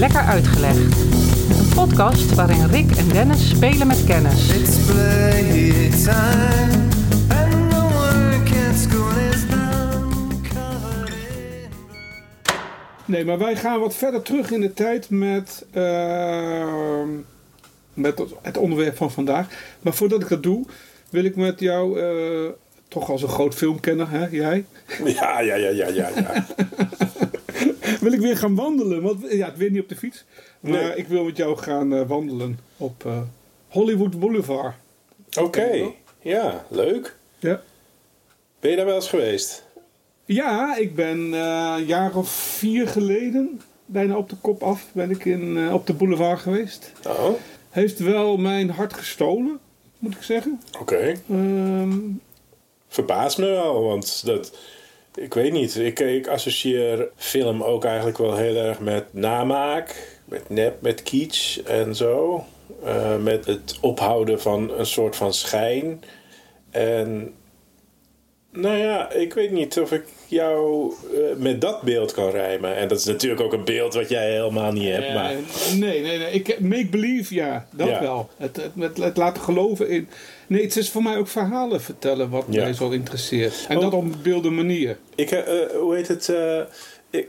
Lekker Uitgelegd. Een podcast waarin Rick en Dennis spelen met kennis. Nee, maar wij gaan wat verder terug in de tijd met, ehm, met het- het onderwerp van vandaag. Maar voordat ik dat doe, wil ik met jou, eh, toch als een groot filmkenner, hè, jij, Ja, ja, ja, ja, ja. ja. wil ik weer gaan wandelen. Want ja, het weer niet op de fiets. Maar Nee. ik wil met jou gaan eh, wandelen op eh, Hollywood Boulevard. Oké, ja, leuk. Ja. Ben je daar wel eens geweest? Ja, ik ben eh, een jaar of vier geleden, bijna op de kop af, ben ik in, eh, op de boulevard geweest. Oh, Heeft wel mijn hart gestolen, moet ik zeggen. oké. Ehm, Verbaast me wel, want dat... Ik weet niet, ik, ik associeer film ook eigenlijk wel heel erg met namaak, met nep, met kitsch en zo. Eh, met het ophouden van een soort van schijn. En nou ja, ik weet niet of ik jou eh, met dat beeld kan rijmen. En dat is natuurlijk ook een beeld wat jij helemaal niet hebt. Maar... Eh, nee, nee, nee. Ik, make believe, ja, dat Ja. wel. Het, het, het, het laten geloven in. Nee, het is voor mij ook verhalen vertellen wat Ja. mij zo interesseert. En Oh. dat op een beelde manier. Ik, eh, hoe heet het? eh, ik-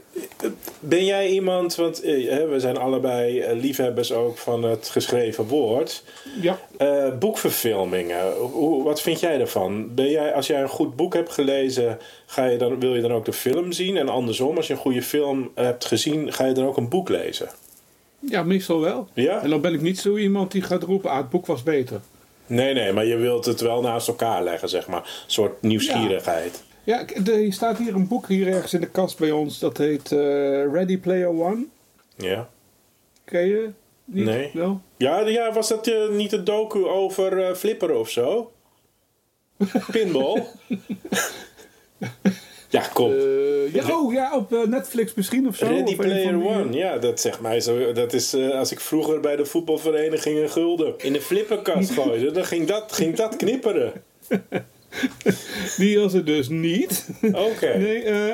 ben jij iemand, want we zijn allebei liefhebbers ook van het geschreven woord. Ja. Boekverfilmingen, hoe, wat vind jij daarvan? Ben jij, als jij een goed boek hebt gelezen, ga je dan, wil je dan ook de film zien? En andersom, als je een goede film hebt gezien, ga je dan ook een boek lezen? ja, meestal wel. Ja? En dan ben ik niet zo iemand die gaat roepen, ah, het boek was beter. Nee, nee, maar je wilt het wel naast elkaar leggen, zeg maar. Een soort nieuwsgierigheid. Ja, er staat hier een boek hier ergens in de kast bij ons. Dat heet eh, Ready Player One. Ja. Ken je? Niet? Nee. Wel? Ja, ja was dat eh, niet een docu over eh, flipperen of zo? Pinball? ja, kom. Eh, ja, oh ja, op eh, Netflix misschien of zo. Ready Of Player die- One, ja, dat zegt mij zo. Dat is eh, als ik vroeger bij de voetbalvereniging een gulden in de flipperkast gooide, dan ging dat, ging dat knipperen. Die was het dus niet. Oké. Nee, eh,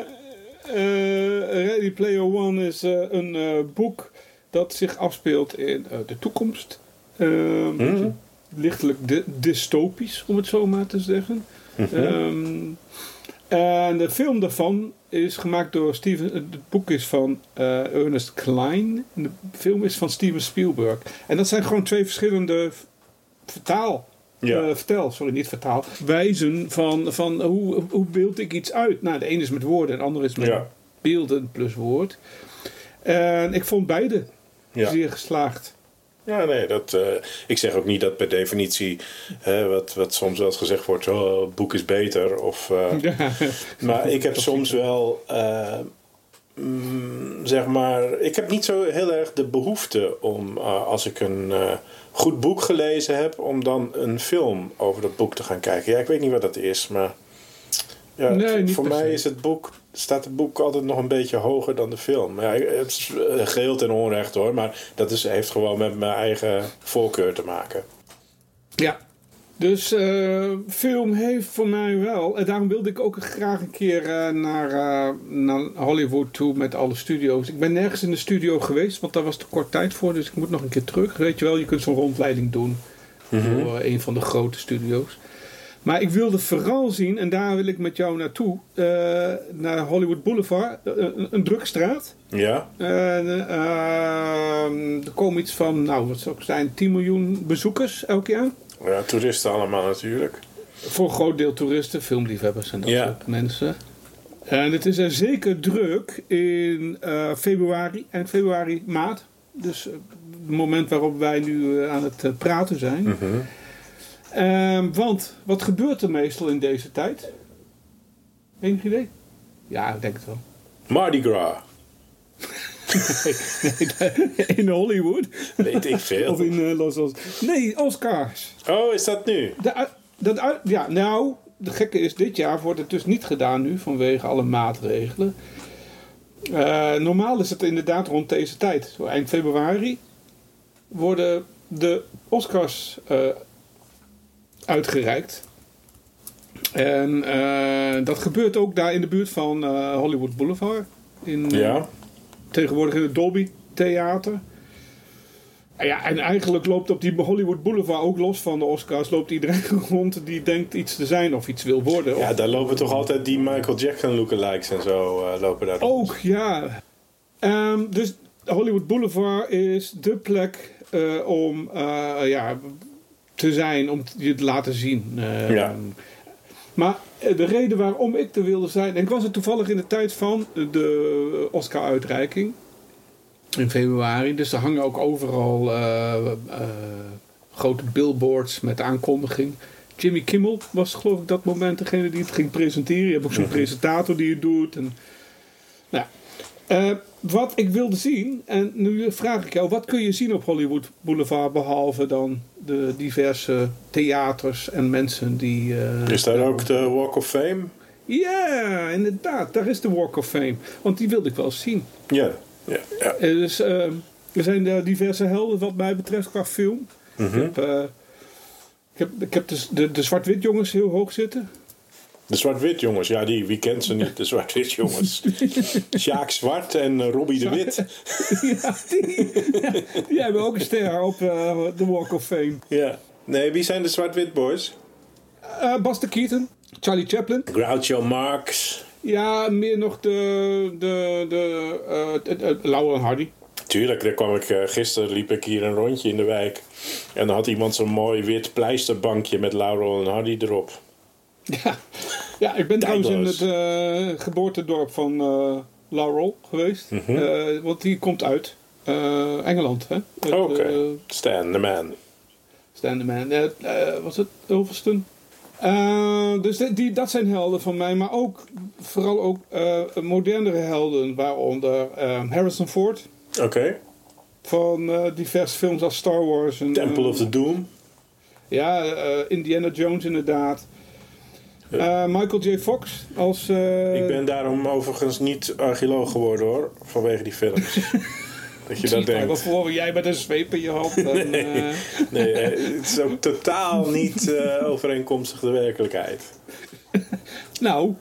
eh, Ready Player One is eh, een eh, boek dat zich afspeelt in eh, de toekomst. Mhm. Lichtelijk dy- dystopisch, om het zo maar te zeggen. Ehm, en de film daarvan is gemaakt door Steven. Het boek is van eh, Ernest Klein. En de film is van Steven Spielberg. En dat zijn gewoon twee verschillende vertaal. Ja. eh, vertel, sorry, niet vertaal. Wijzen van, van hoe, hoe beeld ik iets uit. Nou, de een is met woorden en de ander is met Ja. beelden plus woord. En ik vond beide Ja. zeer geslaagd. Ja, nee, dat, eh, ik zeg ook niet dat per definitie, hè, wat, wat soms wel gezegd wordt, oh, het boek is beter. Of, eh, Ja. Maar ik heb soms wel, eh, mm, zeg maar, ik heb niet zo heel erg de behoefte om, als ik een goed boek gelezen heb, om dan een film over dat boek te gaan kijken. Ja, ik weet niet wat dat is, maar ja, Nee, niet voor mij is het boek, staat het boek altijd nog een beetje hoger dan de film. Ja, het is eh, geheel ten onrecht hoor, maar dat is, heeft gewoon met mijn eigen voorkeur te maken. Ja. Dus eh, film heeft voor mij wel. En daarom wilde ik ook graag een keer eh, naar, eh, naar Hollywood toe met alle studio's. Ik ben nergens in de studio geweest, want daar was te kort tijd voor. Dus ik moet nog een keer terug. Weet je wel, je kunt zo'n rondleiding doen voor een van de grote studio's. Maar ik wilde vooral zien, en daar wil ik met jou naartoe, eh, naar Hollywood Boulevard, eh, een, een drugstraat. Ja? En, eh, er komen iets van, nou wat zou het zijn, 10 miljoen bezoekers elk jaar. Ja, toeristen allemaal natuurlijk. Voor een groot deel toeristen, filmliefhebbers en dat Ja. soort mensen. En het is er zeker druk in eh, februari, eind februari, maart. Dus het moment waarop wij nu aan het praten zijn. Mhm. Ehm, want wat gebeurt er meestal in deze tijd? Enig idee? Ja, ik denk het wel. Mardi Gras. in Hollywood Weet ik veel. of in eh, Los Angeles. Nee, Oscars. Oh, is dat nu? De, dat, ja, nou, de gekke is, dit jaar wordt het dus niet gedaan nu vanwege alle maatregelen. Eh, normaal is het inderdaad rond deze tijd, zo eind februari, worden de Oscars eh, uitgereikt. En eh, dat gebeurt ook daar in de buurt van eh, Hollywood Boulevard. In, eh, Ja. Tegenwoordig in het Dolby theater. En Ja, en eigenlijk loopt op die Hollywood Boulevard ook los van de Oscars, loopt iedereen rond die denkt iets te zijn of iets wil worden. Ja, Of- daar lopen toch altijd die Michael Jackson lookalikes en zo eh, lopen daar. Ook, ja. Ehm, dus Hollywood Boulevard is de plek om ja, te zijn, om je te laten zien. Eh, Ja. Maar eh, de reden waarom ik er wilde zijn... En ik was er toevallig in de tijd van de Oscar-uitreiking. In februari. Dus er hangen ook overal eh, eh, grote billboards met aankondiging. Jimmy Kimmel was geloof ik dat moment degene die het ging presenteren. Je hebt ook zo'n presentator die het doet. En, nou, Eh, wat ik wilde zien, en nu vraag ik jou, wat kun je zien op Hollywood Boulevard behalve dan de diverse theaters en mensen die. eh, Is daar ook de Walk of Fame? Ja, inderdaad, daar is de Walk of Fame. Want die wilde ik wel zien. Ja. ja, ja. Eh, dus er zijn daar diverse helden wat mij betreft qua film. Mhm. Ik heb, ik heb, ik heb dus de, de zwart-wit jongens heel hoog zitten. De zwart-wit jongens, ja, die, wie kent ze niet? De zwart-wit jongens. Sjaak Zwart en eh, Robbie de Wit. ja, die, ja, die hebben ook een ster op eh, de Walk of Fame. Ja. Nee, wie zijn de zwart-wit boys? Eh Buster Keaton, Charlie Chaplin. Groucho Marx. Ja, meer nog de, de, de, eh, de- Hardy. Tuurlijk, daar kwam ik eh, gisteren liep ik hier een rondje in de wijk. En dan had iemand zo'n mooi wit pleisterbankje met Laurel en Hardy erop. Ja, ja ik ben trouwens in het eh, geboortedorp van eh Laurel geweest. Mhm. Eh, want die komt uit Engeland. Oké, eh, Stan the Man. Stand the Man. Was het Ulverston? Eh, dus die, die- dat zijn helden van mij. Maar ook, vooral ook modernere helden. Waaronder eh, Harrison Ford. Oké, Van diverse films als Star Wars. En, Temple of the Doom. Ja, Indiana Jones inderdaad. Eh, Michael J. Fox als... eh, Ik ben daarom overigens niet archeoloog geworden hoor, vanwege die films. dat je dat denkt. voor jij met een zweep in je hand. En, eh, Nee, eh, het is ook totaal niet eh, overeenkomstig de werkelijkheid. nou,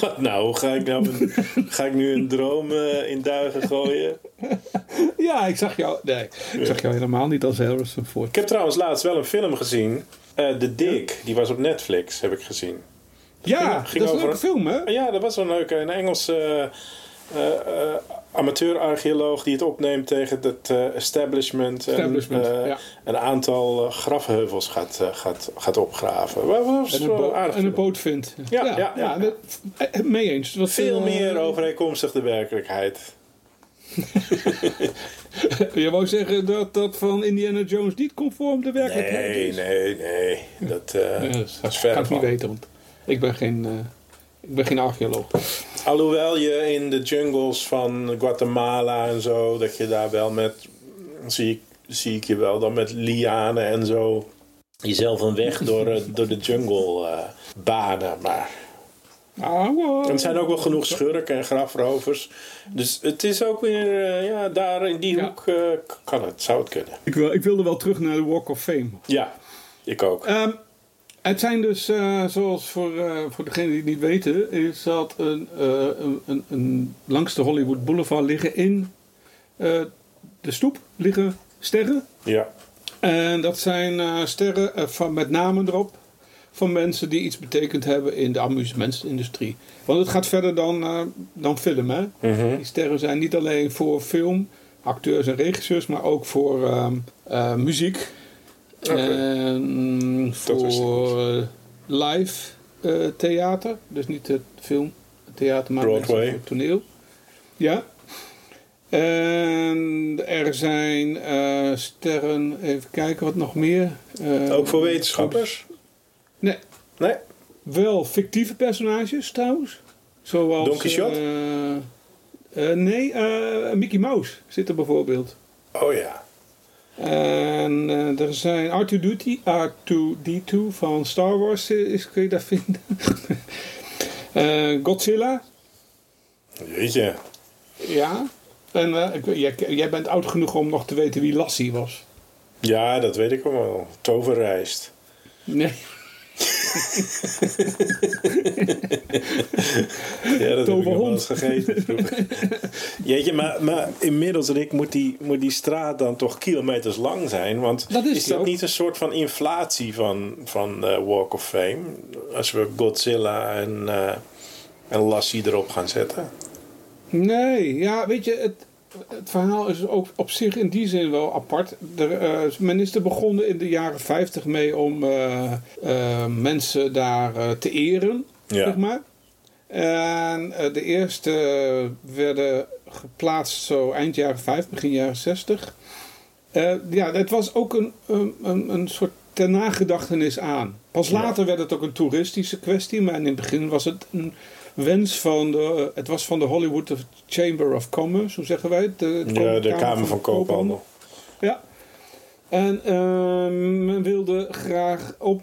Wat nou, ga ik, nou een- ga ik nu een droom eh, in duigen gooien? ja, ik zag jou... Nee, ik zag jou helemaal niet als Harrison Ford. Ik heb trouwens laatst wel een film gezien. Eh The Dig, die was op Netflix, heb ik gezien. Ja, ging- ging dat is een leuke film, hè? Ja, dat was wel leuk. Een Engelse eh, eh, eh, amateur-archeoloog die het opneemt tegen het eh, establishment. Establishment, en eh, ja. een aantal eh, grafheuvels gaat, eh, gaat, gaat opgraven. Was En een, bo- aardig en een boot vindt. Ja, ja, ja. eh, mee eens. Dat, Veel eh, meer overeenkomstig de werkelijkheid. Je wou zeggen dat dat van Indiana Jones niet conform de werkelijkheid Nee, is? nee, nee. Dat, Ja, dat dat is kan ik niet weten, want ik ben geen, eh, ik ben geen archeoloog. Alhoewel je in de jungles van Guatemala en zo, dat je daar wel met, zie ik, zie ik je wel dan met lianen en zo, jezelf een weg door, eh, door de jungle eh, banen. Maar Er zijn ook wel genoeg schurken en grafrovers. Dus het is ook weer, eh, ja, daar in die Ja. hoek eh, kan het, zou het kunnen. ik, wil, ik wilde wel terug naar de Walk of Fame. Ja, ik ook. Ehm, het zijn dus, eh, zoals voor, voor degenen die het niet weten, is dat een, een, een, een- langs de Hollywood Boulevard liggen in de stoep liggen sterren. Ja, En dat zijn sterren van, met namen erop van mensen die iets betekend hebben in de amusementsindustrie. Want het gaat verder dan, eh, dan film. Hè? Mhm. Die sterren zijn niet alleen voor film, acteurs en regisseurs, maar ook voor ehm, eh, muziek. En voor live eh, theater. Dus niet het film, het theater, maar Broadway. voor het toneel. Ja. En er zijn sterren, even kijken wat nog meer. Ook voor wetenschappers? Nee, Nee? wel fictieve personages trouwens. Zoals, Don Quixote? eh, eh, nee, eh, Mickey Mouse zit er bijvoorbeeld. Oh ja. En er zijn R2-D2, R2D2 van Star Wars is, kun je daar vinden. Godzilla, Jeetje. ja. En ik- jij, jij bent oud genoeg om nog te weten wie Lassie was. Ja, dat weet ik wel. Toverrijst. Nee. Ja, dat heb ik wel eens gegeten. Jeetje, maar, maar inmiddels, Rick, moet die, moet die straat dan toch kilometers lang zijn? Want Dat is is dat ook. niet een soort van inflatie van, van eh, Walk of Fame? Als we Godzilla en, eh en Lassie erop gaan zetten? Nee, ja, weet je, het, het verhaal is ook op zich in die zin wel apart. Er, eh, men is er begonnen in de jaren 50 mee om eh, eh, mensen daar eh, te eren, Ja. zeg maar. En eh, de eerste werden geplaatst zo eind jaren 50, begin jaren 60. Eh, ja, het was ook een, een, een, soort ter nagedachtenis aan. Pas Ja. later werd het ook een toeristische kwestie, maar in het begin was het een wens van de, het was van de Hollywood Chamber of Commerce, hoe zeggen wij het? De, Ja, de Kamer van Koophandel. Ja. En ehm, men wilde graag op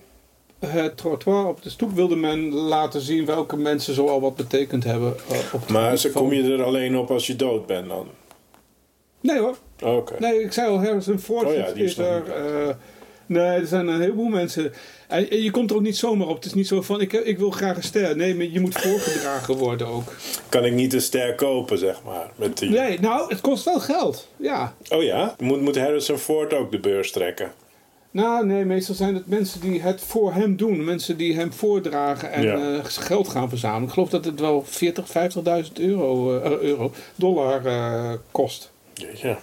het trottoir, op de stoep, wilde men laten zien welke mensen zoal wat betekend hebben. eh, op Maar ze van- kom je er alleen op als je dood bent dan? Nee hoor, Oké. Nee, ik zei al, Harrison Ford Oh ja, is, die is er. eh, nee, er zijn een heleboel mensen. En, en je komt er ook niet zomaar op. Het is niet zo van, ik, ik wil graag een ster. Nee, maar je moet voorgedragen worden ook. Kan ik niet een ster kopen, zeg maar? Met die... Nee, nou, het kost wel geld. Ja. Oh ja? Moet, moet Harrison Ford ook de beurs trekken? Nou, nee, meestal zijn het mensen die het voor hem doen. Mensen die hem voordragen en Ja. eh, geld gaan verzamelen. Ik geloof dat het wel 40, 50.000 euro, eh, euro, dollar eh, kost. Jeetje.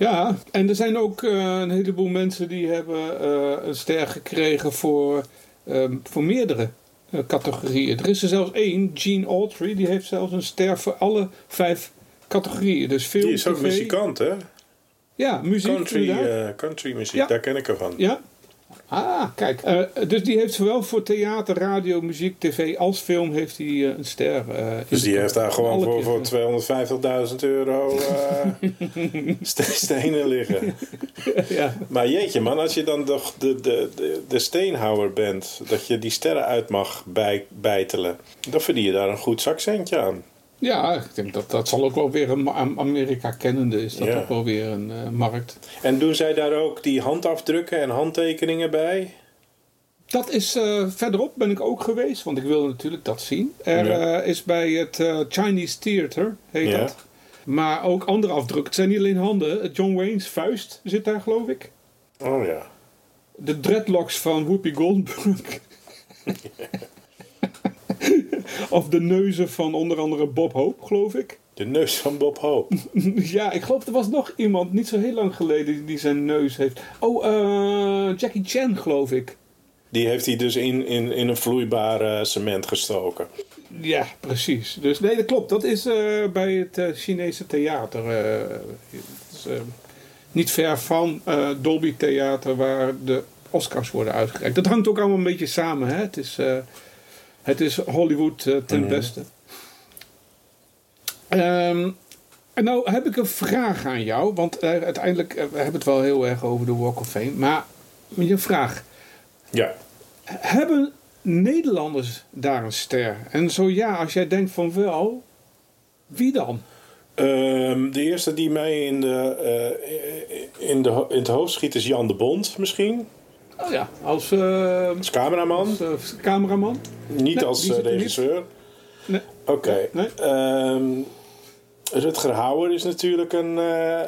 Ja, en er zijn ook eh, een heleboel mensen die hebben eh, een ster gekregen voor, ehm, voor meerdere eh, categorieën. Er is er zelfs één, Gene Autry, die heeft zelfs een ster voor alle vijf categorieën. Dus film, Die is ook tv. muzikant, hè? Ja, muziek Country, country muziek, Ja. daar ken ik ervan. Ja. Ah, kijk. Eh, dus die heeft zowel voor theater, radio, muziek, tv als film heeft hij eh, een ster. eh, Dus die heeft daar gewoon voor, voor 250.000 euro ste- stenen liggen. ja. Maar jeetje man, als je dan de, de, de, de steenhouwer bent, dat je die sterren uit mag bij, bijtelen, dan verdien je daar een goed zakcentje aan. Ja, ik denk dat dat zal ook wel weer een Amerika kennende is. Dat Ja. ook wel weer een eh, markt. En doen zij daar ook die handafdrukken en handtekeningen bij? Dat is eh, verderop ben ik ook geweest, want ik wilde natuurlijk dat zien. Er Ja. eh, is bij het Chinese Theater, heet Ja. dat. Maar ook andere afdrukken. Het zijn niet alleen handen. John Wayne's vuist zit daar, geloof ik. Oh ja. De dreadlocks van Whoopi Goldberg. of de neuzen van onder andere Bob Hope, geloof ik. De neus van Bob Hope. ja, ik geloof er was nog iemand, niet zo heel lang geleden, die, zijn neus heeft. Oh, eh, Jackie Chan, geloof ik. Die heeft hij dus in, in, in een vloeibare cement gestoken. Ja, precies. Dus nee, dat klopt. Dat is eh, bij het eh, Chinese theater. is, niet ver van Dolby Theater, waar de Oscars worden uitgereikt. Dat hangt ook allemaal een beetje samen. Hè? Het, is, het is Hollywood eh, ten Mhm. beste. Ehm, en nou heb ik een vraag aan jou. Want eh, uiteindelijk, eh, we hebben het wel heel erg over de Walk of Fame. Maar je vraag. Ja. Hebben Nederlanders daar een ster? En zo ja, als jij denkt van wel, wie dan? Ehm, de eerste die mij in, de, in, de, in het hoofd schiet is Jan de Bond misschien. Oh ja, als, eh, Als cameraman. als eh, cameraman. Niet Nee, als eh, regisseur. Nee. Oké. Nee. Ehm, Rutger Hauer is natuurlijk een... eh,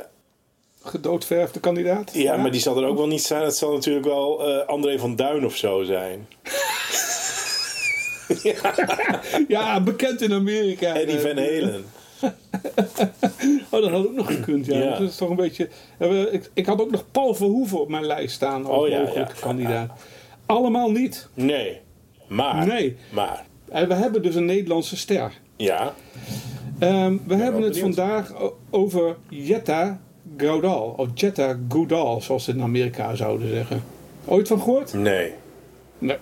Gedoodverfde kandidaat. ja, maar die zal er ook wel niet zijn. Het zal natuurlijk wel André van Duin of zo zijn. Ja, bekend in Amerika. Eddie Van Halen. Oh, dat had ook nog gekund, ja. Ja. Dat is toch een beetje... Ik, ik had ook nog Paul Verhoeven op mijn lijst staan als Oh ja, mogelijke ja. kandidaat. Allemaal niet. Nee. Maar. Nee. Maar. En we hebben dus een Nederlandse ster. Ja. Ehm, we hebben het vandaag over Jetta Goudal. Of Jetta Goudal, zoals ze in Amerika zouden zeggen. Ooit van gehoord? Nee. Nee.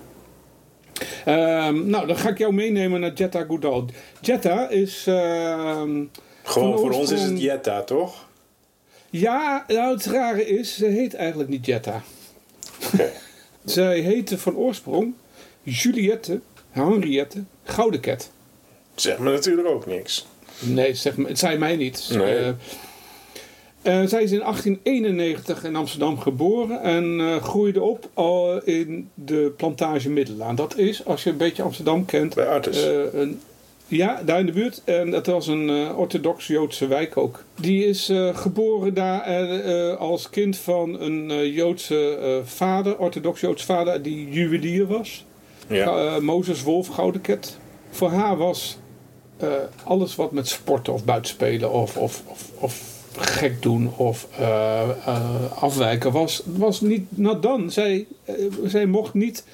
Ehm, nou, dan ga ik jou meenemen naar Jetta Goudal. Jetta is... ehm, Gewoon voor ons is het Jetta, toch? ja, nou het rare is, ze heet eigenlijk niet Jetta. Oké. Zij heette van oorsprong Juliette Henriette Goudeket. Zeg me natuurlijk ook niks. Nee, zeg maar, het zei mij niet. Nee. Eh, Eh, zij is in 1891 in Amsterdam geboren en eh, groeide op in de plantage Middelaan. Dat is, als je een beetje Amsterdam kent, Bij Artis. eh, een, ja, daar in de buurt. En dat was een orthodox-Joodse wijk ook. Die is geboren daar als kind van een Joodse vader, orthodox-Joodse vader, die juwelier was. ja. Mozes Wolf Goudeket. Voor haar was alles wat met sporten of buitenspelen of, of, of, of gek doen of eh, eh, afwijken was, was niet not done. Zij, eh, zij mocht niet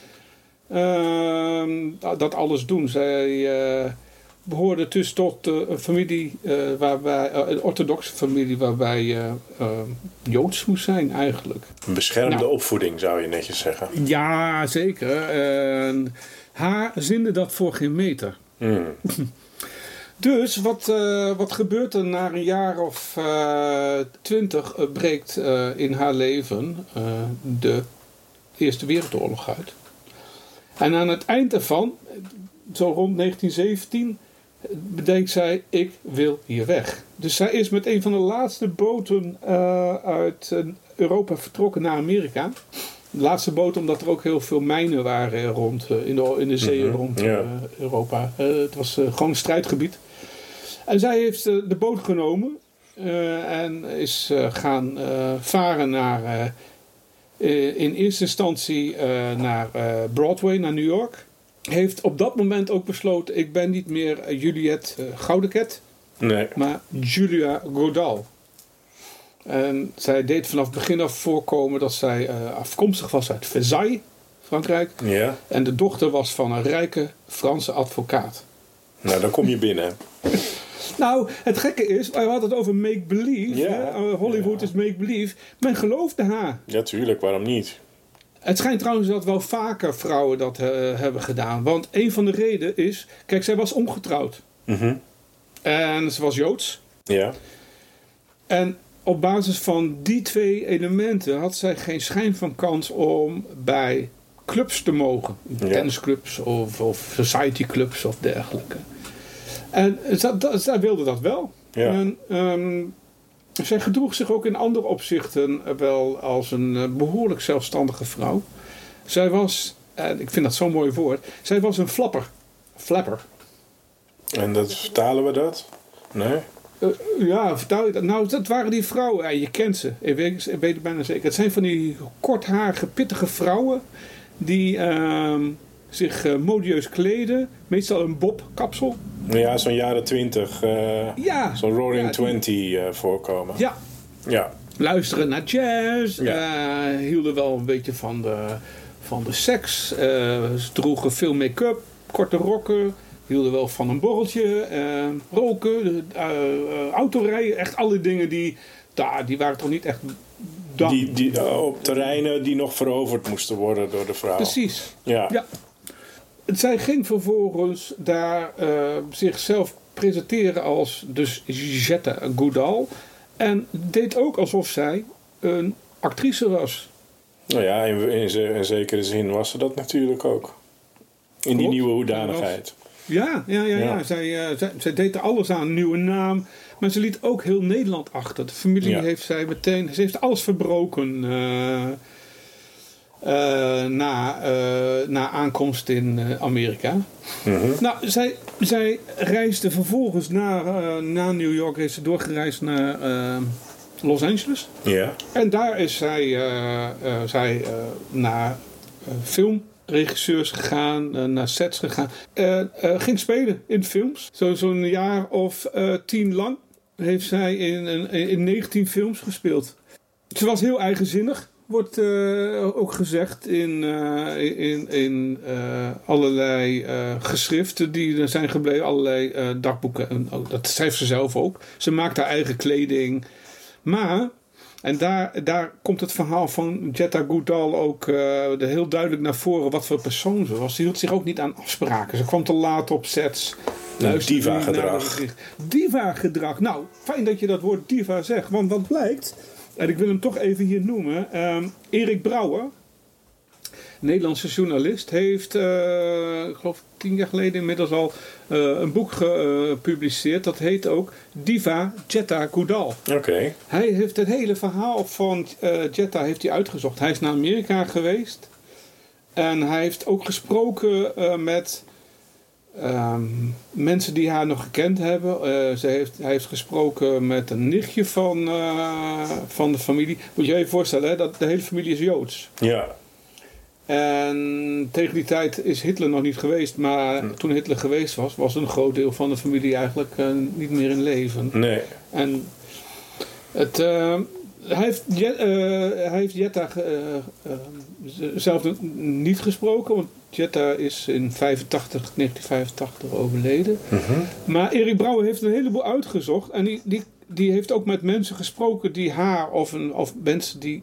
ehm, dat alles doen. Zij eh, behoorde dus tot een familie waarbij, een orthodoxe familie waarbij je eh, Joods moest zijn eigenlijk. Een beschermde Nou. opvoeding zou je netjes zeggen. Ja, zeker. Haar zinde dat voor geen meter. Hmm. Dus wat, eh, wat gebeurt er na een jaar of eh, twintig eh, breekt in haar leven de Eerste Wereldoorlog uit. En aan het eind ervan, zo rond 1917, bedenkt zij, ik wil hier weg. Dus zij is met een van de laatste boten uit Europa vertrokken naar Amerika. De laatste boot omdat er ook heel veel mijnen waren rond, in, de, in de zeeën Mhm, rond Europa. Het was gewoon een strijdgebied. En zij heeft eh, de boot genomen eh, en is eh, gaan varen naar, in eerste instantie naar Broadway, naar New York. Heeft op dat moment ook besloten, ik ben niet meer Juliette Goudeket, Nee. maar Julia Godal. En zij deed vanaf begin af voorkomen dat zij afkomstig was uit Versailles, Frankrijk. Ja. En de dochter was van een rijke Franse advocaat. Nou, dan kom je binnen. Nou, het gekke is, we hadden het over make-believe. Eh, Hollywood Ja. is make-believe. Men geloofde haar. Ja, tuurlijk. Waarom niet? Het schijnt trouwens dat wel vaker vrouwen dat eh, hebben gedaan. Want een van de redenen is... Kijk, zij was ongetrouwd. Mhm. En ze was Joods. Ja. En op basis van die twee elementen had zij geen schijn van kans om bij clubs te mogen. Ja. Tennisclubs of, of society clubs of dergelijke. En zij, wilde dat wel. Ja. En, ehm, zij gedroeg zich ook in andere opzichten wel als een eh, behoorlijk zelfstandige vrouw. Zij was, en ik vind dat zo'n mooi woord, zij was een flapper. Flapper. En dat vertalen we dat? Nee? Eh, ja, vertel je dat? Nou, dat waren die vrouwen. Ja, je kent ze. Ik weet, ik weet het bijna zeker. Het zijn van die kortharige, pittige vrouwen. Die ehm, zich eh, modieus kleden. Meestal een bobkapsel. Ja, zo'n jaren twintig. eh Ja. zo'n Roaring Ja, Twenty eh, voorkomen. Ja. Ja. Luisteren naar jazz. Ja. hielden wel een beetje van de, van de seks. ze droegen veel make-up. Korte rokken. Hielden wel van een borreltje. roken. autorijden. Echt alle dingen die... daar die waren toch niet echt... dan. Die, die, op terreinen die nog veroverd moesten worden door de vrouw. Precies. Ja. Ja. Zij ging vervolgens daar eh, zichzelf presenteren als dus Jette Goudal. En deed ook alsof zij een actrice was. Nou ja, in, in, ze- in zekere zin was ze dat natuurlijk ook. In die nieuwe hoedanigheid. Ja, ja, ja, ja. Ja. Zij, eh, zij, zij deed er alles aan, een nieuwe naam. Maar ze liet ook heel Nederland achter. De familie Ja. heeft zij meteen... Ze heeft alles verbroken eh, na, eh, na aankomst in eh, Amerika. Mhm. Nou, zij, zij reisde vervolgens naar, eh, naar New York. Is ze doorgereisd naar eh, Los Angeles. Ja. En daar is zij, eh, eh, zij eh, naar eh, filmregisseurs gegaan, eh, naar sets gegaan. Eh, eh, ging spelen in films. Zo- Zo'n jaar of eh, tien lang heeft zij in, in, in 19 films gespeeld. Ze was heel eigenzinnig. Wordt eh, ook gezegd in, eh, in, in eh, allerlei geschriften die er zijn gebleven, allerlei dagboeken. En ook, dat schrijft ze zelf ook. Ze maakt haar eigen kleding. Maar, en daar, daar komt het verhaal van Jetta Goodall ook heel duidelijk naar voren wat voor persoon ze was. Ze hield zich ook niet aan afspraken. Ze kwam te laat op sets. Diva-gedrag. Diva-gedrag. Nou, fijn dat je dat woord diva zegt. Want wat blijkt, en ik wil hem toch even hier noemen. ehm, Erik Brouwer. Nederlandse journalist, heeft, eh, ik geloof tien jaar geleden inmiddels al, eh, een boek gepubliceerd. Dat heet ook Diva Jetta Goudal. Oké. Hij heeft het hele verhaal van eh Jetta heeft hij uitgezocht. Hij is naar Amerika geweest. En hij heeft ook gesproken met ehm, mensen die haar nog gekend hebben. Eh, ze heeft, hij heeft gesproken met een nichtje van, eh, van de familie. Moet je je even voorstellen, hè, dat de hele familie is Joods. Ja. En tegen die tijd is Hitler nog niet geweest. Maar Hm. toen Hitler geweest was, was een groot deel van de familie eigenlijk eh, niet meer in leven. Nee. En het, hij, heeft, hij heeft Jetta zelf niet gesproken, want Jetta is in 85, 1985 overleden. Mhm. Maar Erik Brouwer heeft een heleboel uitgezocht en die, die, die heeft ook met mensen gesproken die haar of, een, of mensen die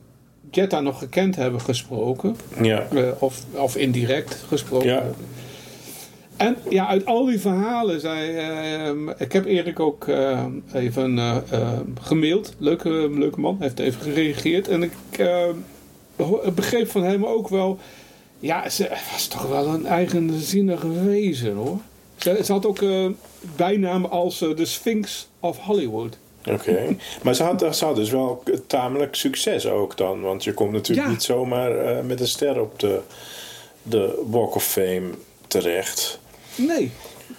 Jetta nog gekend hebben gesproken. Ja. Eh, of, of indirect gesproken. Ja. En ja, uit al die verhalen zei. ehm, ik heb Erik ook eh, even eh, gemaild. Leuke, leuke man, hij heeft even gereageerd. En ik begreep van hem ook wel. Ja, ze was toch wel een eigenzinnige wezen hoor. Ze, ze had ook eh, bijnamen als eh, de Sphinx of Hollywood. Oké. Maar ze had, ze had dus wel tamelijk succes ook dan. Want je komt natuurlijk Ja. niet zomaar eh, met een ster op de, de Walk of Fame terecht. Nee,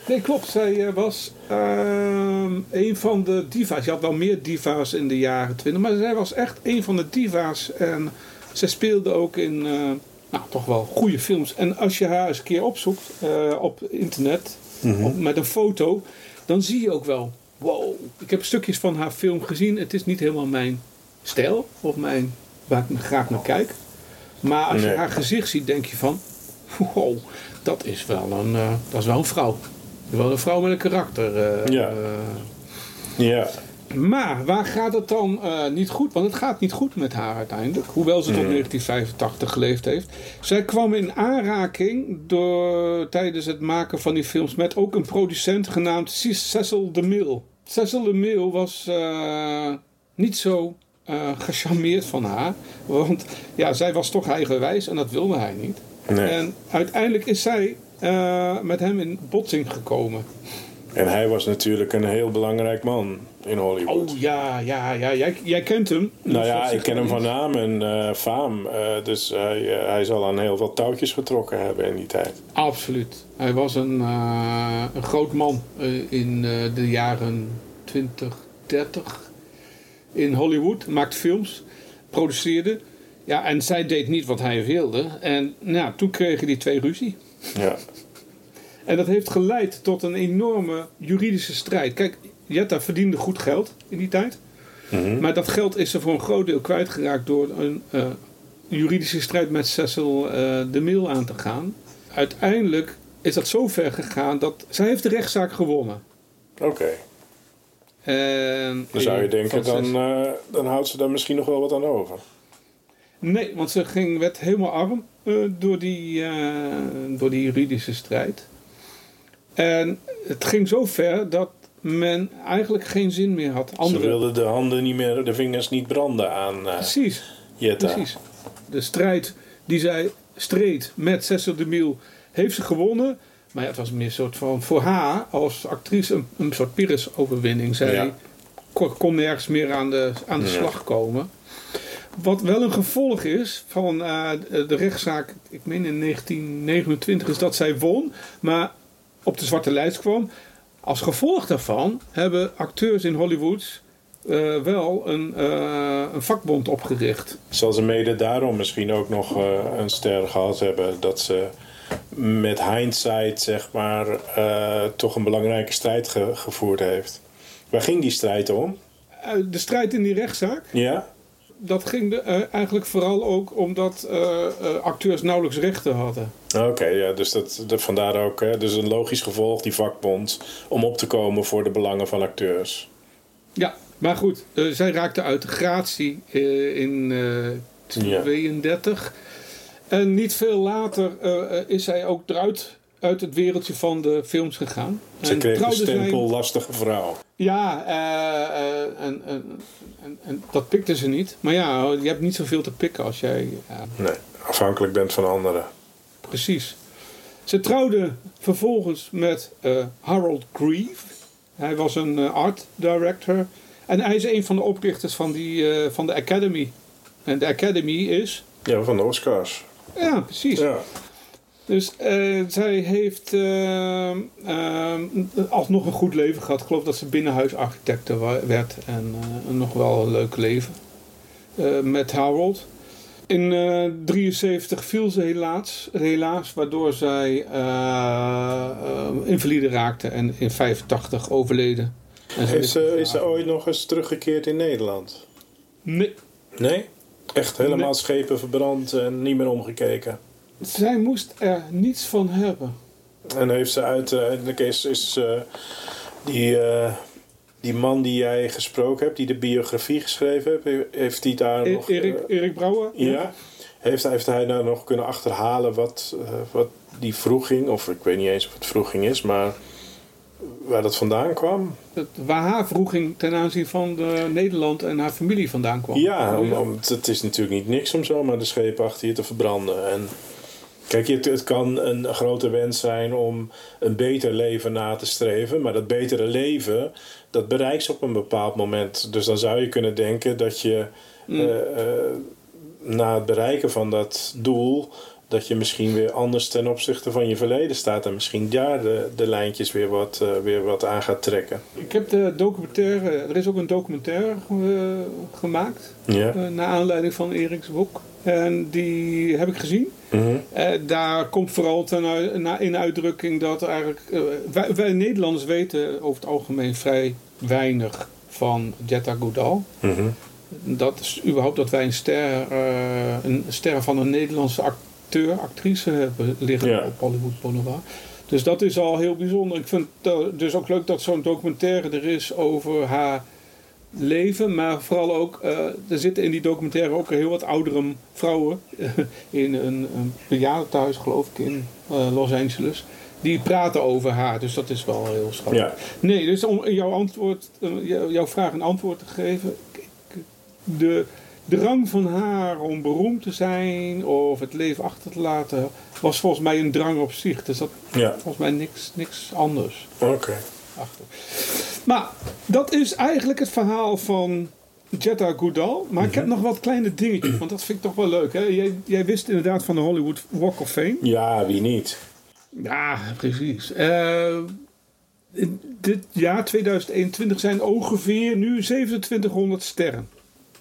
nee klopt. Zij eh, was ehm, een van de diva's. Je had wel meer diva's in de jaren 20, maar zij was echt een van de diva's. En zij speelde ook in, eh, nou, toch wel goede films. En als je haar eens een keer opzoekt eh, op internet, op- met een foto, dan zie je ook wel, wow. Ik heb stukjes van haar film gezien. Het is niet helemaal mijn stijl of mijn, waar ik graag naar kijk. Maar als Nee. je haar gezicht ziet, denk je van, wow, dat is wel een, eh, dat is wel een vrouw. Wel een vrouw met een karakter. eh, Ja. Ja. Maar waar gaat het dan eh, niet goed? Want het gaat niet goed met haar uiteindelijk. Hoewel ze tot 1985 geleefd heeft. Zij kwam in aanraking door, tijdens het maken van die films met ook een producent genaamd Cecil DeMille. Cecil DeMille was eh, niet zo eh gecharmeerd van haar. Want ja, zij was toch eigenwijs en dat wilde hij niet. Nee. En uiteindelijk is zij met hem in botsing gekomen. En hij was natuurlijk een heel belangrijk man in Hollywood. Oh ja, ja, ja. Jij, jij kent hem. Nou ja, ik ken hem van naam en eh faam. Eh, dus hij, eh, hij zal aan heel veel touwtjes getrokken hebben in die tijd. Absoluut. Hij was een, een groot man in de jaren 20, 30 in Hollywood. Maakte films, produceerde. Ja, en zij deed niet wat hij wilde. En nou, toen kregen die twee ruzie. Ja. En dat heeft geleid tot een enorme juridische strijd. Kijk, Jetta verdiende goed geld in die tijd. Mhm. Maar dat geld is er voor een groot deel kwijtgeraakt door een eh, juridische strijd met Cecil eh, de Mille aan te gaan. Uiteindelijk is dat zo ver gegaan dat zij heeft de rechtszaak gewonnen. Oké. En Dan zou je denken, dan, eh, dan houdt ze daar misschien nog wel wat aan over. Nee, want ze ging, werd helemaal arm door, die, door die juridische strijd. En het ging zo ver dat men eigenlijk geen zin meer had. Ze Andere, wilde de handen niet meer, de vingers niet branden aan eh Precies. Jetta. Precies. De strijd die zij streed met Cecil de Mille heeft ze gewonnen. Maar ja, het was meer een soort van voor haar als actrice een, een soort Pyrrhus-overwinning. Zij Ja. kon, kon nergens meer aan de, aan de Ja. slag komen. Wat wel een gevolg is van eh, de rechtszaak, ik meen in 1929, is dat zij won, maar op de zwarte lijst kwam. Als gevolg daarvan hebben acteurs in Hollywood eh, wel een, eh, een vakbond opgericht. Zal ze mede daarom misschien ook nog eh, een ster gehad hebben dat ze met hindsight, zeg maar, toch een belangrijke strijd ge- gevoerd heeft. Waar ging die strijd om? De strijd in die rechtszaak, Ja? dat ging de, eigenlijk vooral ook omdat acteurs nauwelijks rechten hadden. Oké, ja, dus dat, dat vandaar ook. Hè, dus een logisch gevolg, die vakbond, om op te komen voor de belangen van acteurs. Ja, maar goed, eh, zij raakte uit de gratie eh, in eh Ja. 32. En niet veel later eh, eh, is zij ook eruit uit het wereldje van de films gegaan. Ze En kreeg de zij- stempel lastige vrouw. Ja, eh, eh, en, en, en, en dat pikte ze niet. Maar ja, je hebt niet zoveel te pikken als jij... Nee, afhankelijk bent van anderen. Precies. Ze trouwde vervolgens met eh, Harold Grieve. Hij was een eh, art director. En hij is een van de oprichters van, die, eh, van de Academy. En de Academy is... Ja, van de Oscars. Ja, precies. Ja. Dus zij heeft alsnog een goed leven gehad. Ik geloof dat ze binnenhuisarchitecte werd. En nog wel een leuk leven. met Harold. In 1973 viel ze helaas, helaas waardoor zij eh, eh, invalide raakte en in 85 overleden. En Is ze, is ze ooit nog eens teruggekeerd in Nederland? Nee, Nee? Echt helemaal Nee. schepen verbrand en niet meer omgekeken. zij moest er niets van hebben. En heeft ze uiteindelijk is, is eh, die, eh, die man die jij gesproken hebt, die de biografie geschreven heeft, heeft hij daar E- nog. Erik, eh, Erik Brouwer? ja. Heeft, heeft hij daar nog kunnen achterhalen wat, eh, wat die vroeging, of ik weet niet eens of het vroeging is, maar waar dat vandaan kwam? Waar haar vroeging ten aanzien van de Nederland en haar familie vandaan kwam. Ja, om, het is natuurlijk niet niks om zomaar de schepen achter je te verbranden. En kijk, het, het kan een grote wens zijn om een beter leven na te streven. Maar dat betere leven, dat bereikt ze op een bepaald moment. Dus dan zou je kunnen denken dat je eh, eh, na het bereiken van dat doel... dat je misschien weer anders ten opzichte van je verleden staat... en misschien daar de, de lijntjes weer wat, eh, weer wat aan gaat trekken. Ik heb de documentaire, er is ook een documentaire gemaakt. Eh, naar aanleiding van Eriks boek. En die heb ik gezien. Mhm. Eh, daar komt vooral ten in uitdrukking dat eigenlijk. wij, wij Nederlanders weten over het algemeen vrij weinig van Jetta Goodall. Mhm. Dat is überhaupt dat wij een ster, eh, een ster van een Nederlandse acteur, actrice hebben liggen Ja. op Hollywood Boulevard. Dus dat is al heel bijzonder. Ik vind het dus ook leuk dat zo'n documentaire er is over haar leven. Maar vooral ook, eh, er zitten in die documentaire ook heel wat oudere vrouwen in een, een bejaardentehuis, geloof ik, in eh, Los Angeles. Die praten over haar, dus dat is wel heel schattig. Ja. Nee, dus om jouw, antwoord, eh, jou- jouw vraag een antwoord te geven. De drang van haar om beroemd te zijn of het leven achter te laten, was volgens mij een drang op zich. Dus dat Ja, volgens mij niks, niks anders oké. achter. Maar dat is eigenlijk het verhaal van Jetta Goodall. Maar ik heb nog wat kleine dingetjes, want dat vind ik toch wel leuk. Hè? Jij, jij wist inderdaad van de Hollywood Walk of Fame. Ja, wie niet? Ja, precies. Eh, dit jaar 2021 zijn ongeveer nu 2700 sterren.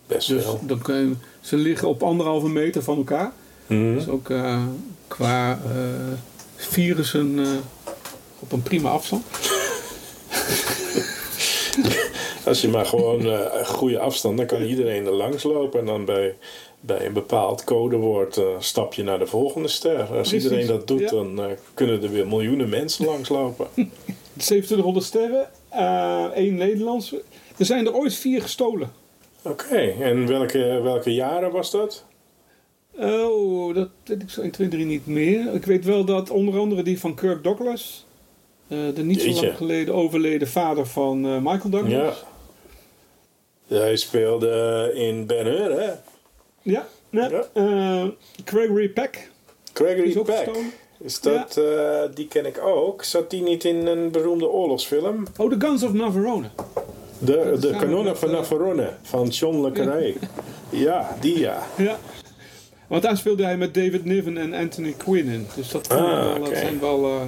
Best Dus wel. dan kun je, ze liggen op anderhalve meter van elkaar. Mhm. Dus ook eh, qua eh, virussen op een prima afstand. Als je maar gewoon een goede afstand, dan kan iedereen er langs lopen. En dan bij, bij een bepaald codewoord eh, stap je naar de volgende ster. Als Precies, iedereen dat doet, ja. dan eh, kunnen er weer miljoenen mensen langslopen. 2700 sterren, eh één Nederlandse. Er zijn er ooit vier gestolen. Oké, en welke, welke jaren was dat? Oh, dat weet ik zo 1, 2, 3 niet meer. Ik weet wel dat onder andere die van Kirk Douglas, de niet zo lang geleden overleden vader van Michael Douglas. Ja. Hij speelde in Ben Hur, hè? Ja. Ja. eh, Gregory Peck. Gregory is Peck. Is dat, eh, die ken ik ook. Zat die niet in een beroemde oorlogsfilm? Oh, The Guns of Navarone. De, de kanonnen van eh, Navarone van John le Carré. Ja, die ja. Ja. Want daar speelde hij met David Niven en Anthony Quinn in. Dus dat, vond ik Ah, wel, dat zijn wel... eh,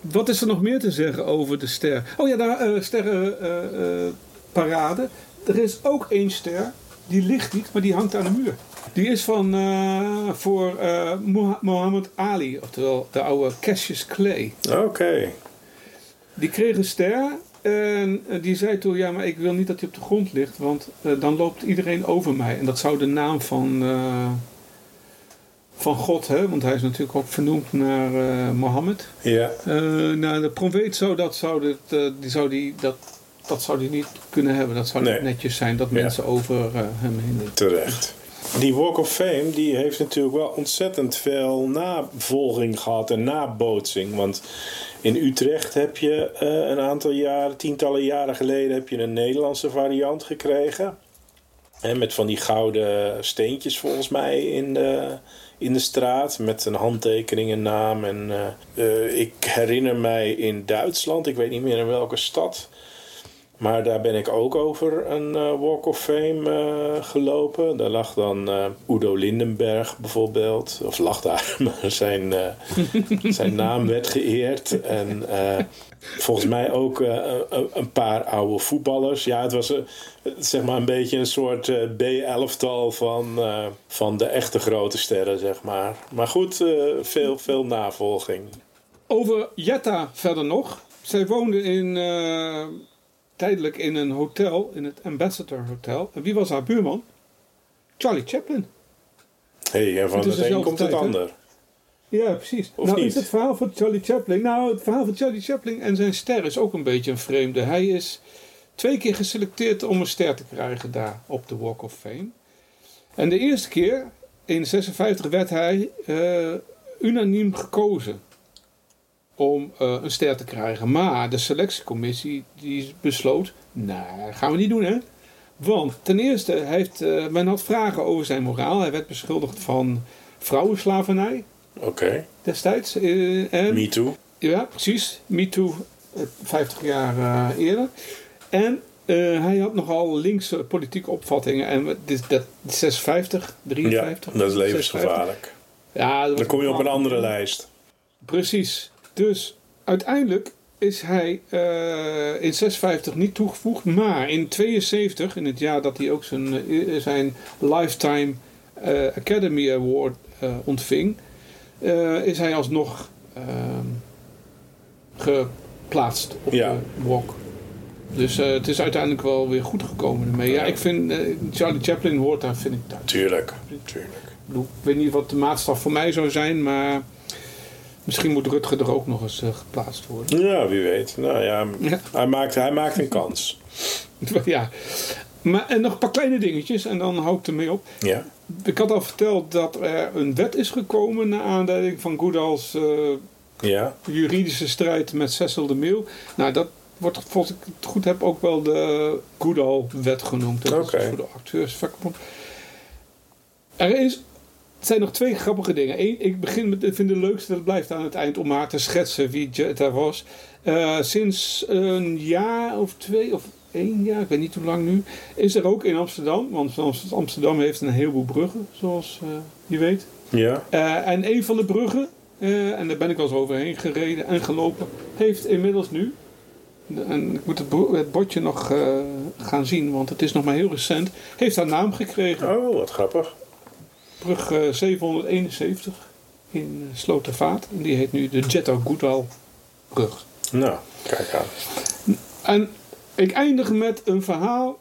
Wat is er nog meer te zeggen over de ster? Oh ja, de eh sterrenparade. er is ook één ster, die ligt niet, maar die hangt aan de muur. Die is van eh, voor eh Moha- Muhammad Ali, oftewel de oude Cassius Clay. Oké. Die kreeg een ster en eh, die zei toen, ja, maar ik wil niet dat hij op de grond ligt, want dan loopt iedereen over mij. En dat zou de naam van, van God, hè, want hij is natuurlijk ook vernoemd naar Mohammed. Ja. Eh nou, de profeet zou dat, zou dit, die zou die, dat, dat zou die niet kunnen hebben. Dat zou Nee. niet netjes zijn dat Ja. mensen over eh, hem heen. Terecht. Die Walk of Fame die heeft natuurlijk wel ontzettend veel navolging gehad en nabootsing. Want in Utrecht heb je eh, een aantal jaren, tientallen jaren geleden, heb je een Nederlandse variant gekregen. En met van die gouden steentjes volgens mij in de, in de straat. Met een handtekening en naam. En, eh, ik herinner mij in Duitsland, ik weet niet meer in welke stad. Maar daar ben ik ook over een eh, Walk of Fame eh, gelopen. Daar lag dan eh, Udo Lindenberg bijvoorbeeld. Of lag daar, maar zijn, zijn naam werd geëerd. En volgens mij ook een, paar oude voetballers. Ja, het was zeg maar een beetje een soort B-elftal van, van de echte grote sterren, zeg maar. Maar goed, veel, veel navolging. Over Jetta verder nog. Zij woonde in, tijdelijk in een hotel, in het Ambassador Hotel. En wie was haar buurman? Charlie Chaplin. hey, en van Het een komt het hè? ander. Ja, precies. Of nou, niet? is het verhaal van Charlie Chaplin. Nou, het verhaal van Charlie Chaplin en zijn ster is ook een beetje een vreemde. Hij is twee keer geselecteerd om een ster te krijgen daar op de Walk of Fame. En de eerste keer, in 56, werd hij eh, unaniem gekozen om eh, een ster te krijgen. Maar de selectiecommissie die besloot, nou, gaan we niet doen hè. Want ten eerste, heeft, eh, men had vragen over zijn moraal. Hij werd beschuldigd van vrouwenslavernij Oké, destijds. en, me too. ja, precies. Me Too, eh, 50 jaar eerder. En hij had nogal linkse politieke opvattingen. En dit dat 56, Ja, 53. dat is 56. levensgevaarlijk. Ja, dat Dan kom je op een andere lijst. Precies. Dus uiteindelijk is hij eh, in 56 niet toegevoegd. Maar in 72, in het jaar dat hij ook zijn, eh, zijn Lifetime eh, Academy Award ontving, is hij alsnog ehm, geplaatst op Ja. de walk. Dus het is uiteindelijk wel weer goed gekomen ermee. Ja, ik vind Charlie Chaplin hoort daar, vind ik thuis. Tuurlijk, tuurlijk. Ik weet niet wat de maatstaf voor mij zou zijn, maar misschien moet Rutger er ook nog eens eh, geplaatst worden. Ja, wie weet. Nou ja, Ja. Hij, maakt, hij maakt een kans. ja. Maar, en nog een paar kleine dingetjes en dan hou ik ermee op. Ja, Ik had al verteld dat er een wet is gekomen naar aanleiding van Goodall's eh, ja. juridische strijd met Cecil de Mille. Nou, dat wordt volgens ik het goed heb ook wel de Goodall-wet genoemd. Dat is voor de acteursvakbond. Er is, het zijn nog twee grappige dingen. Eén, ik begin met, ik vind het leukste, dat blijft aan het eind, om maar te schetsen wie Jetta was. Eh, sinds een jaar of twee, of één jaar, ik weet niet hoe lang nu, is er ook in Amsterdam, want Amsterdam heeft een heleboel bruggen, zoals eh, je weet. Ja, Eh, en een van de bruggen, en daar ben ik wel eens overheen gereden en gelopen, heeft inmiddels nu, en ik moet het, het bordje nog gaan zien, want het is nog maar heel recent, heeft haar naam gekregen. oh, wat grappig. Brug eh, 771 in eh, Slotervaart. En die heet nu de Jetta Goodall brug. Nou, kijk aan. En ik eindig met een verhaal.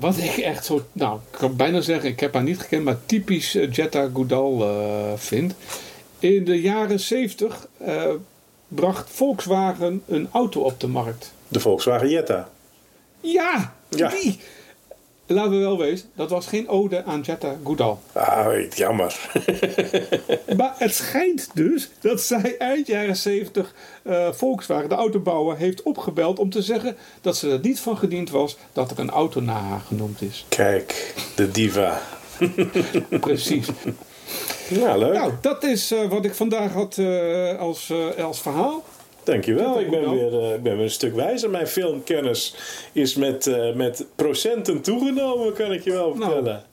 Wat ik echt zo, nou, ik kan bijna zeggen, ik heb haar niet gekend, maar typisch eh, Jetta Goodall eh, vind. In de jaren 70 eh, bracht Volkswagen een auto op de markt. De Volkswagen Jetta. Ja, Ja. die! Laten we wel wezen, dat was geen ode aan Jetta Goodall. Ah, jammer. Maar het schijnt dus dat zij eind jaren 70 eh, Volkswagen, de autobouwer, heeft opgebeld om te zeggen dat ze er niet van gediend was dat er een auto naar haar genoemd is. Kijk, de diva. Precies. Ja, leuk. nou, dat is eh, wat ik vandaag had eh, als, als verhaal. Dankjewel. Ik ben, weer, eh, ik ben weer een stuk wijzer. Mijn filmkennis is met, eh, met procenten toegenomen, kan ik je wel Nou. vertellen.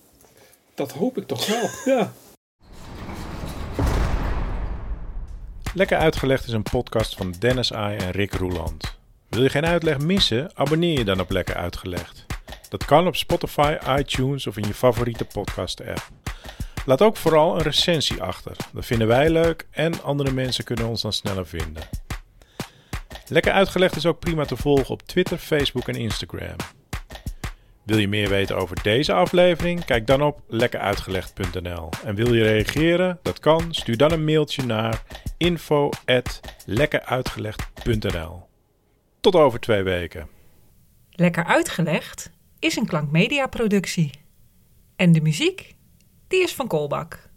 Dat hoop ik toch wel. Ja. Lekker Uitgelegd is een podcast van Dennis Ai en Rick Roeland. Wil je geen uitleg missen? Abonneer je dan op Lekker Uitgelegd. Dat kan op Spotify, iTunes of in je favoriete podcast-app. Laat ook vooral een recensie achter. Dat vinden wij leuk en andere mensen kunnen ons dan sneller vinden. Lekker Uitgelegd is ook prima te volgen op Twitter, Facebook en Instagram. Wil je meer weten over deze aflevering? Kijk dan op lekkeruitgelegd.nl. En wil je reageren? Dat kan. Stuur dan een mailtje naar info@lekkeruitgelegd.nl. Tot over twee weken. Lekker uitgelegd is een klankmedia productie. En de muziek, die is van Kolbak.